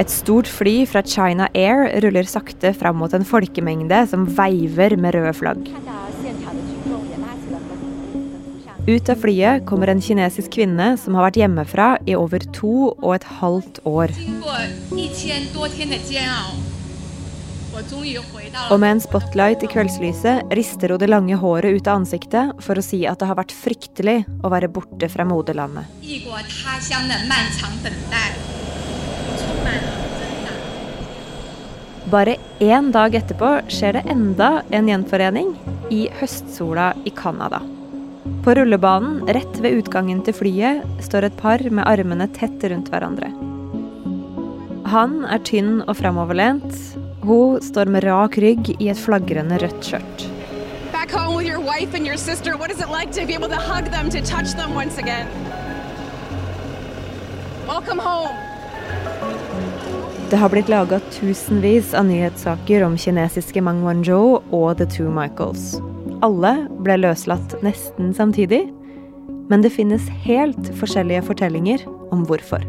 Et stort fly fra China Air ruller sakte fram mot en folkemengde som veiver med røde flagg. Ut av flyet kommer en kinesisk kvinne som har vært hjemmefra i over to og et halvt år. Og med en spotlight i kveldslyset rister hun det lange håret ut av ansiktet for å si at det har vært fryktelig å være borte fra moderlandet. Bare én dag etterpå skjer det enda en gjenforening i høstsola i Canada. På rullebanen rett ved utgangen til flyet står et par med armene tett rundt hverandre. Han er tynn og framoverlent. Hun står med rak rygg i et flagrende rødt skjørt. Home like to be Det har blitt laga tusenvis av nyhetssaker om kinesiske Mang Wanzhou og The Two Michaels. Alle ble løslatt nesten samtidig, men det finnes helt forskjellige fortellinger om hvorfor.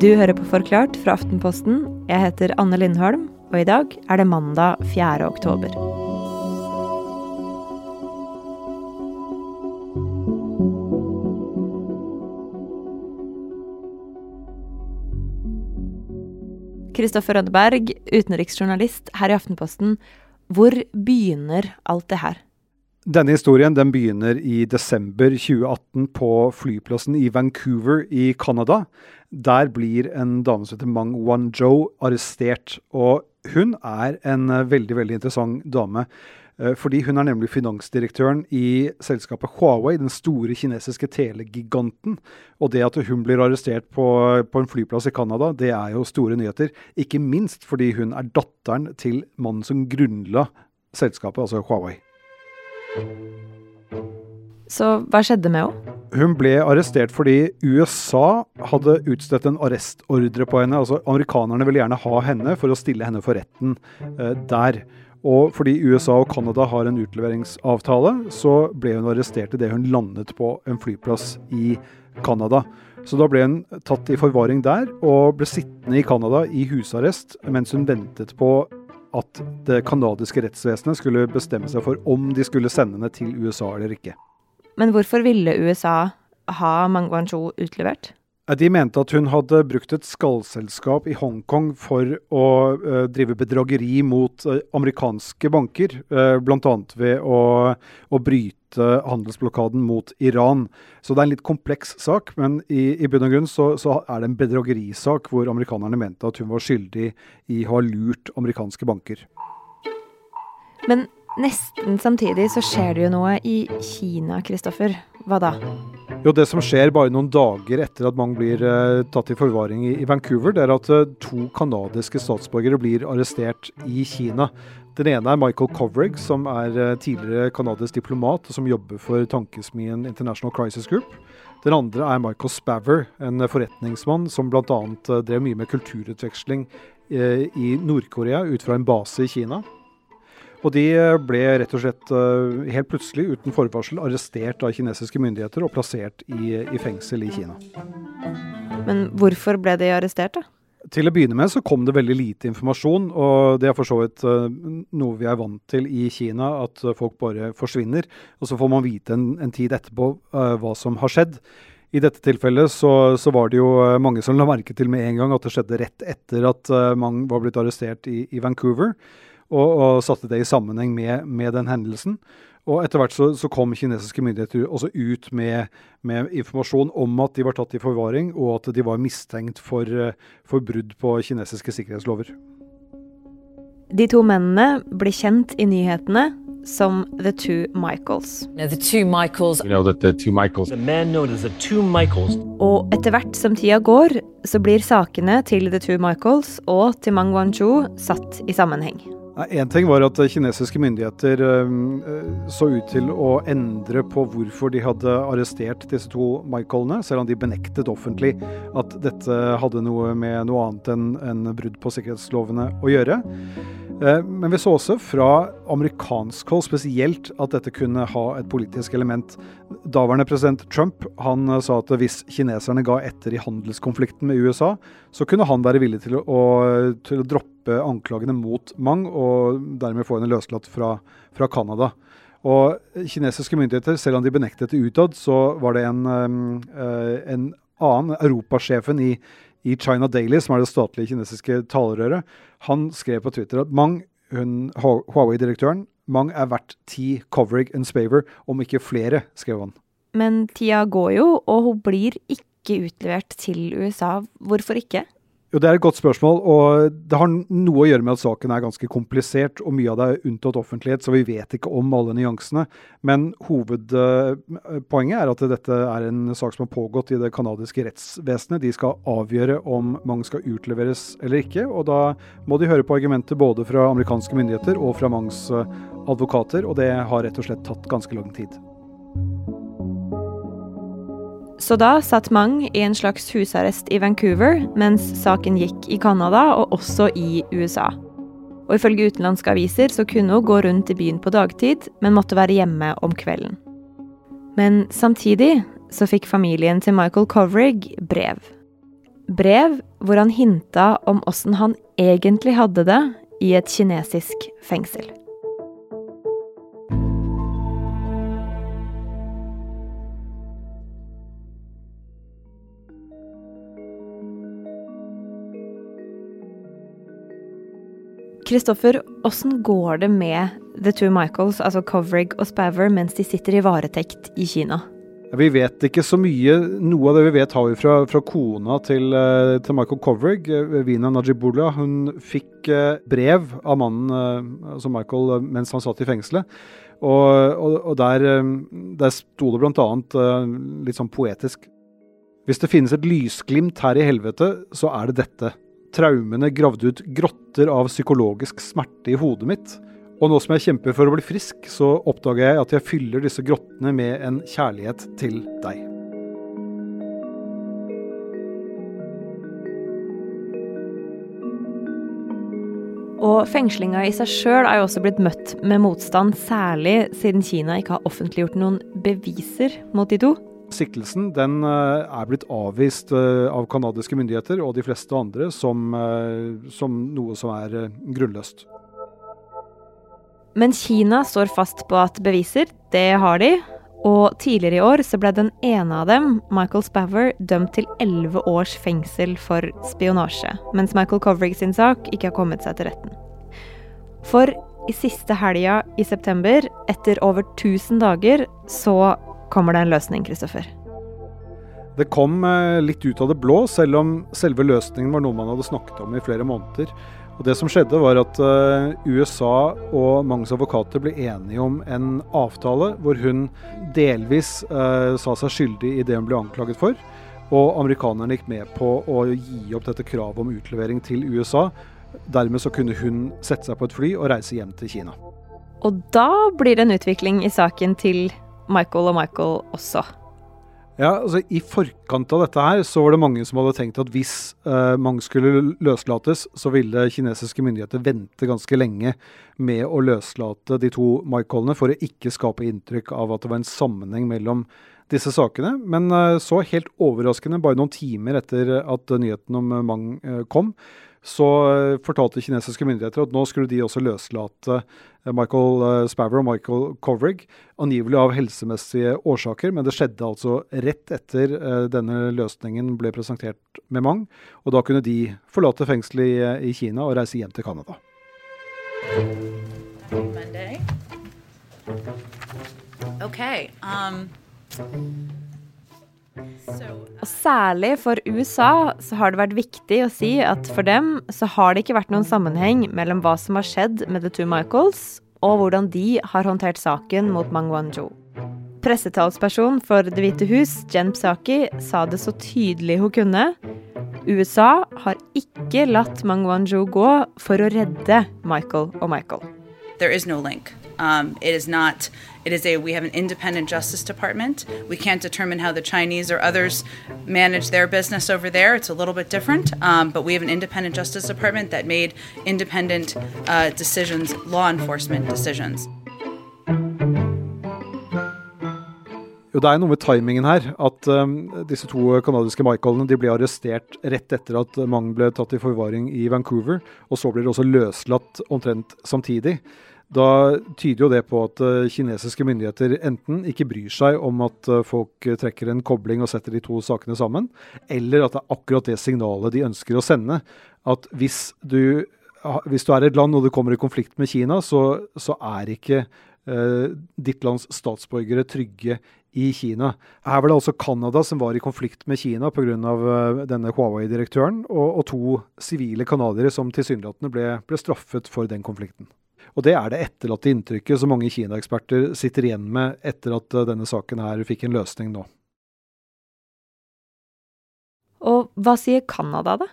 Du hører på Forklart fra Aftenposten. Jeg heter Anne Lindholm, og i dag er det mandag 4. oktober. Kristoffer Rønneberg, utenriksjournalist her i Aftenposten. Hvor begynner alt det her? Denne historien den begynner i desember 2018 på flyplassen i Vancouver i Canada. Der blir en dame som heter Mang Wanzhou arrestert. Og hun er en veldig, veldig interessant dame. Eh, fordi hun er nemlig finansdirektøren i selskapet Huawei, den store kinesiske telegiganten. Og det at hun blir arrestert på, på en flyplass i Canada, det er jo store nyheter. Ikke minst fordi hun er datteren til mannen som grunnla selskapet, altså Huawei. Så hva skjedde med henne? Hun ble arrestert fordi USA hadde utstedt en arrestordre på henne. Altså Amerikanerne ville gjerne ha henne for å stille henne for retten eh, der. Og fordi USA og Canada har en utleveringsavtale, så ble hun arrestert idet hun landet på en flyplass i Canada. Så da ble hun tatt i forvaring der, og ble sittende i Canada i husarrest mens hun ventet på at det canadiske rettsvesenet skulle bestemme seg for om de skulle sende henne til USA eller ikke. Men hvorfor ville USA ha Mang Wanzhou utlevert? De mente at hun hadde brukt et skallselskap i Hongkong for å uh, drive bedrageri mot uh, amerikanske banker, uh, bl.a. ved å, å, bryte handelsblokaden mot Iran. Så det er en litt kompleks sak, men i, i bunn og grunn så, så, er det en bedragerisak hvor amerikanerne mente at hun var skyldig i å ha lurt amerikanske banker. Men nesten samtidig så skjer det jo noe i Kina, Kristoffer. Hva da? Jo, Det som skjer bare noen dager etter at Mang blir uh, tatt i forvaring i, i, Vancouver, det er at uh, to canadiske statsborgere blir arrestert i Kina. Den ene er Michael Kovrig, som er uh, tidligere canadisk diplomat og som jobber for tankesmien International Crisis Group. Den andre er Michael Spaver, en forretningsmann som bl.a. Uh, drev mye med kulturutveksling i Nord-Korea ut fra en base i Kina. Og de ble rett og slett eh, helt plutselig, uten forvarsel, arrestert av kinesiske myndigheter og plassert i, i fengsel i Kina. Men hvorfor ble de arrestert, da? Til å begynne med så kom det veldig lite informasjon, og det er for så vidt uh, noe vi er vant til i Kina, at uh, folk bare forsvinner. Og så får man vite en, en tid etterpå uh, hva som har skjedd. I dette tilfellet så, så, var det jo mange som la merke til med en gang at det skjedde rett etter at Mang var blitt arrestert i, i Vancouver og, og satte det i sammenheng med, med den hendelsen. Og etter hvert så, så, kom kinesiske myndigheter også ut med, med, informasjon om at de var tatt i forvaring, og at de var mistenkt for, for brudd på kinesiske sikkerhetslover. De to mennene ble kjent i nyhetene som The Two Michaels. The two Michaels. You know that the two Michaels. The man known as the Two Michaels. Og etter hvert som tida går, så blir sakene til The Two Michaels og til Mang Wanzhou satt i sammenheng. Én ting var at kinesiske myndigheter uh, så ut til å endre på hvorfor de hadde arrestert disse to Michaelene, selv om de benektet offentlig at dette hadde noe med noe annet enn en brudd på sikkerhetslovene å gjøre. Eh, men vi så også fra amerikansk hold spesielt at dette kunne ha et politisk element. Daværende president Trump han eh, sa at hvis kineserne ga etter i handelskonflikten med USA, så kunne han være villig til å, til å droppe anklagene mot Mang, og dermed få henne løslatt fra, fra Canada. Og kinesiske myndigheter, selv om de benektet det utad, så var det en, eh, en annen, europasjefen i, i China Daily, som er det statlige kinesiske talerøret, han skrev på Twitter at Mang, Huawei-direktøren, Mang er verdt ti Coverig and Spaver, om ikke flere, skrev han. Men tida går jo, og hun blir ikke utlevert til USA. Hvorfor ikke? Jo, Det er et godt spørsmål, og det har noe å gjøre med at saken er ganske komplisert, og mye av det er unntatt offentlighet, så vi vet ikke om alle nyansene. Men hovedpoenget er at dette er en sak som har pågått i det canadiske rettsvesenet. De skal avgjøre om Mang skal utleveres eller ikke, og da må de høre på argumenter både fra amerikanske myndigheter og fra Mangs eh, advokater, og det har rett og slett tatt ganske lang tid. Så da satt Mang i en slags husarrest i Vancouver, mens saken gikk i Canada og også i USA. Og ifølge utenlandske aviser så kunne hun gå rundt i byen på dagtid, men måtte være hjemme om kvelden. Men samtidig så fikk familien til Michael Coverig brev. Brev hvor han hinta om åssen han egentlig hadde det i et kinesisk fengsel. Kristoffer, åssen går det med The Two Michaels, altså Covrig og Spaver, mens de sitter i varetekt i Kina? Vi vet ikke så mye. Noe av det vi vet har vi fra, fra kona til, eh, til, Michael Covrig, eh, Vina Najibullah. Hun fikk eh, brev av mannen, altså Michael, mens han satt i fengselet. Og, og, og der, der sto det bl.a. litt sånn poetisk Hvis det finnes et lysglimt her i helvete, så er det dette traumene gravd ut grotter av psykologisk smerte i hodet mitt. Og nå som jeg kjemper for å bli frisk, så oppdager jeg at jeg fyller disse grottene med en kjærlighet til deg. Og fengslinga i seg sjøl er jo også blitt møtt med motstand, særlig siden Kina ikke har offentliggjort noen beviser mot de to. Siktelsen den eh, er blitt avvist eh, av canadiske myndigheter og de fleste andre som, eh, som noe som er grunnløst. Men Kina står fast på at beviser, det har de. Og tidligere i år så ble den ene av dem, Michael Spaver, dømt til elleve års fengsel for spionasje, mens Michael Covrig sin sak ikke har kommet seg til retten. For i siste helga i september, etter over 1000 dager, så kommer det en løsning, Kristoffer? Det kom eh, litt ut av det blå, selv om selve løsningen var noe man hadde snakket om i flere måneder. Og Det som skjedde, var at eh, USA og Mangs advokater ble enige om en avtale hvor hun delvis eh, sa seg skyldig i det hun ble anklaget for. Og amerikanerne gikk med på å gi opp dette kravet om utlevering til USA. Dermed så kunne hun sette seg på et fly og reise hjem til Kina. Og da blir det en utvikling i saken til Michael og Michael også. Ja, altså I forkant av dette her så var det mange som hadde tenkt at hvis eh, Mang skulle løslates, så ville kinesiske myndigheter vente ganske lenge med å løslate de to Michaelene for å ikke skape inntrykk av at det var en sammenheng mellom disse sakene. Men eh, så helt overraskende, bare noen timer etter at nyheten om Mang uh, kom, så eh, fortalte kinesiske myndigheter at nå skulle de også løslate eh, Michael eh, Spaver og Michael Kovrig, angivelig av helsemessige årsaker. Men det skjedde altså rett etter denne løsningen ble presentert med Mang. Og da kunne de forlate fengselet i, Kina og reise hjem til Canada. Okay, um og særlig for USA så har det vært viktig å si at for dem så har det ikke vært noen sammenheng mellom hva som har skjedd med The Two Michaels, og hvordan de har håndtert saken mot Mang Wanzhou. Pressetalsperson for Det hvite hus, Jen Psaki, sa det så tydelig hun kunne. USA har ikke latt Mang Wanzhou gå for å redde Michael og Michael. There is no link. Um, it is not. It is a. We have an independent Justice Department. We can't determine how the Chinese or others manage their business over there. It's a little bit different. Um, but we have an independent Justice Department that made independent uh, decisions, law enforcement decisions. Jo, Det er noe med timingen her. At um, disse to canadiske Michaelene ble arrestert rett etter at mange ble tatt i forvaring i Vancouver. Og så blir de også løslatt omtrent samtidig. Da tyder jo det på at uh, kinesiske myndigheter enten ikke bryr seg om at uh, folk trekker en kobling og setter de to sakene sammen, eller at det er akkurat det signalet de ønsker å sende. At hvis du, hvis du er et land og du kommer i konflikt med Kina, så, så er ikke eh, ditt lands statsborgere trygge i Kina. Her var det altså Canada som var i konflikt med Kina pga. Uh, denne Huawei-direktøren, og, og, to sivile canadiere som tilsynelatende ble, ble straffet for den konflikten. Og Det er det etterlatte inntrykket som mange Kina-eksperter sitter igjen med etter at uh, denne saken her fikk en løsning nå. Og hva sier Canada, da?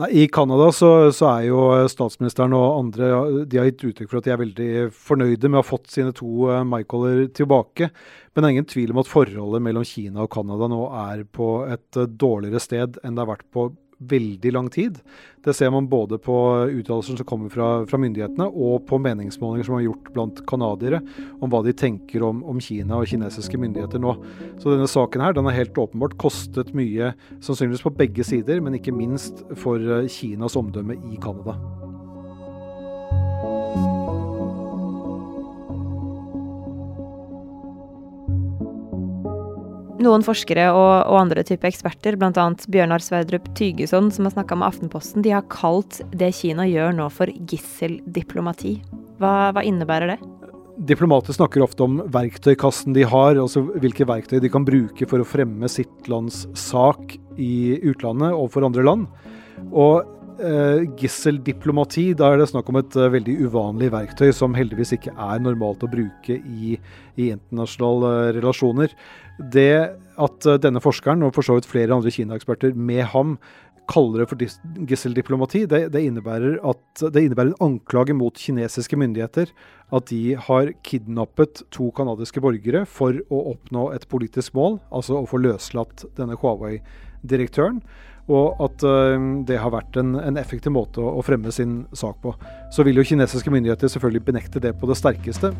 Nei, I Canada så, så, er jo statsministeren og andre de har gitt uttrykk for at de er veldig fornøyde med å ha fått sine to uh, Michaeler tilbake. Men det er ingen tvil om at forholdet mellom Kina og Canada nå er på et dårligere sted enn det har vært på veldig lang tid. Det ser man både på uttalelser som kommer fra, fra, myndighetene, og på meningsmålinger som er gjort blant canadiere, om hva de tenker om, om, Kina og kinesiske myndigheter nå. Så denne saken her, den har helt åpenbart kostet mye, sannsynligvis på begge sider, men ikke minst for eh, Kinas omdømme i Canada. Noen forskere og, og andre type eksperter, bl.a. Bjørnar Sverdrup Tygeson, som har snakka med Aftenposten, de har kalt det Kina gjør nå for gisseldiplomati. Hva, hva innebærer det? Diplomater snakker ofte om verktøykassen de har, altså hvilke verktøy de kan bruke for å fremme sitt lands sak i utlandet og for andre land. Og eh, gisseldiplomati, da er det snakk om et uh, veldig uvanlig verktøy som heldigvis ikke er normalt å bruke i, i internasjonale uh, relasjoner. Det at denne forskeren, og for så vidt flere andre Kina-eksperter med ham, kaller det for gisseldiplomati, det, det, innebærer at, det innebærer en anklage mot kinesiske myndigheter at de har kidnappet to canadiske borgere for å oppnå et politisk mål, altså å få løslatt denne Huawei-direktøren og at uh, det har vært en, en effektiv måte å, fremme sin sak på. Så vil jo kinesiske myndigheter selvfølgelig benekte det på det sterkeste.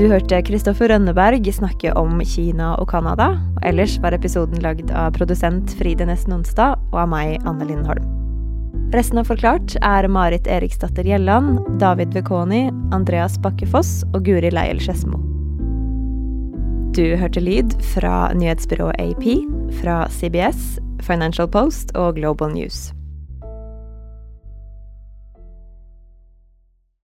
Du hørte Kristoffer Rønneberg snakke om Kina og Canada. Ellers var episoden lagd av produsent Fride Nesten Onsdag og av meg, Anne Lindholm. Resten av Forklart er Marit Eriksdatter Gjelland, David Vekoni, Andreas Bakkefoss og Guri Leiel Skedsmo. Du hørte lyd fra nyhetsbyrået AP, fra CBS, Financial Post og Global News.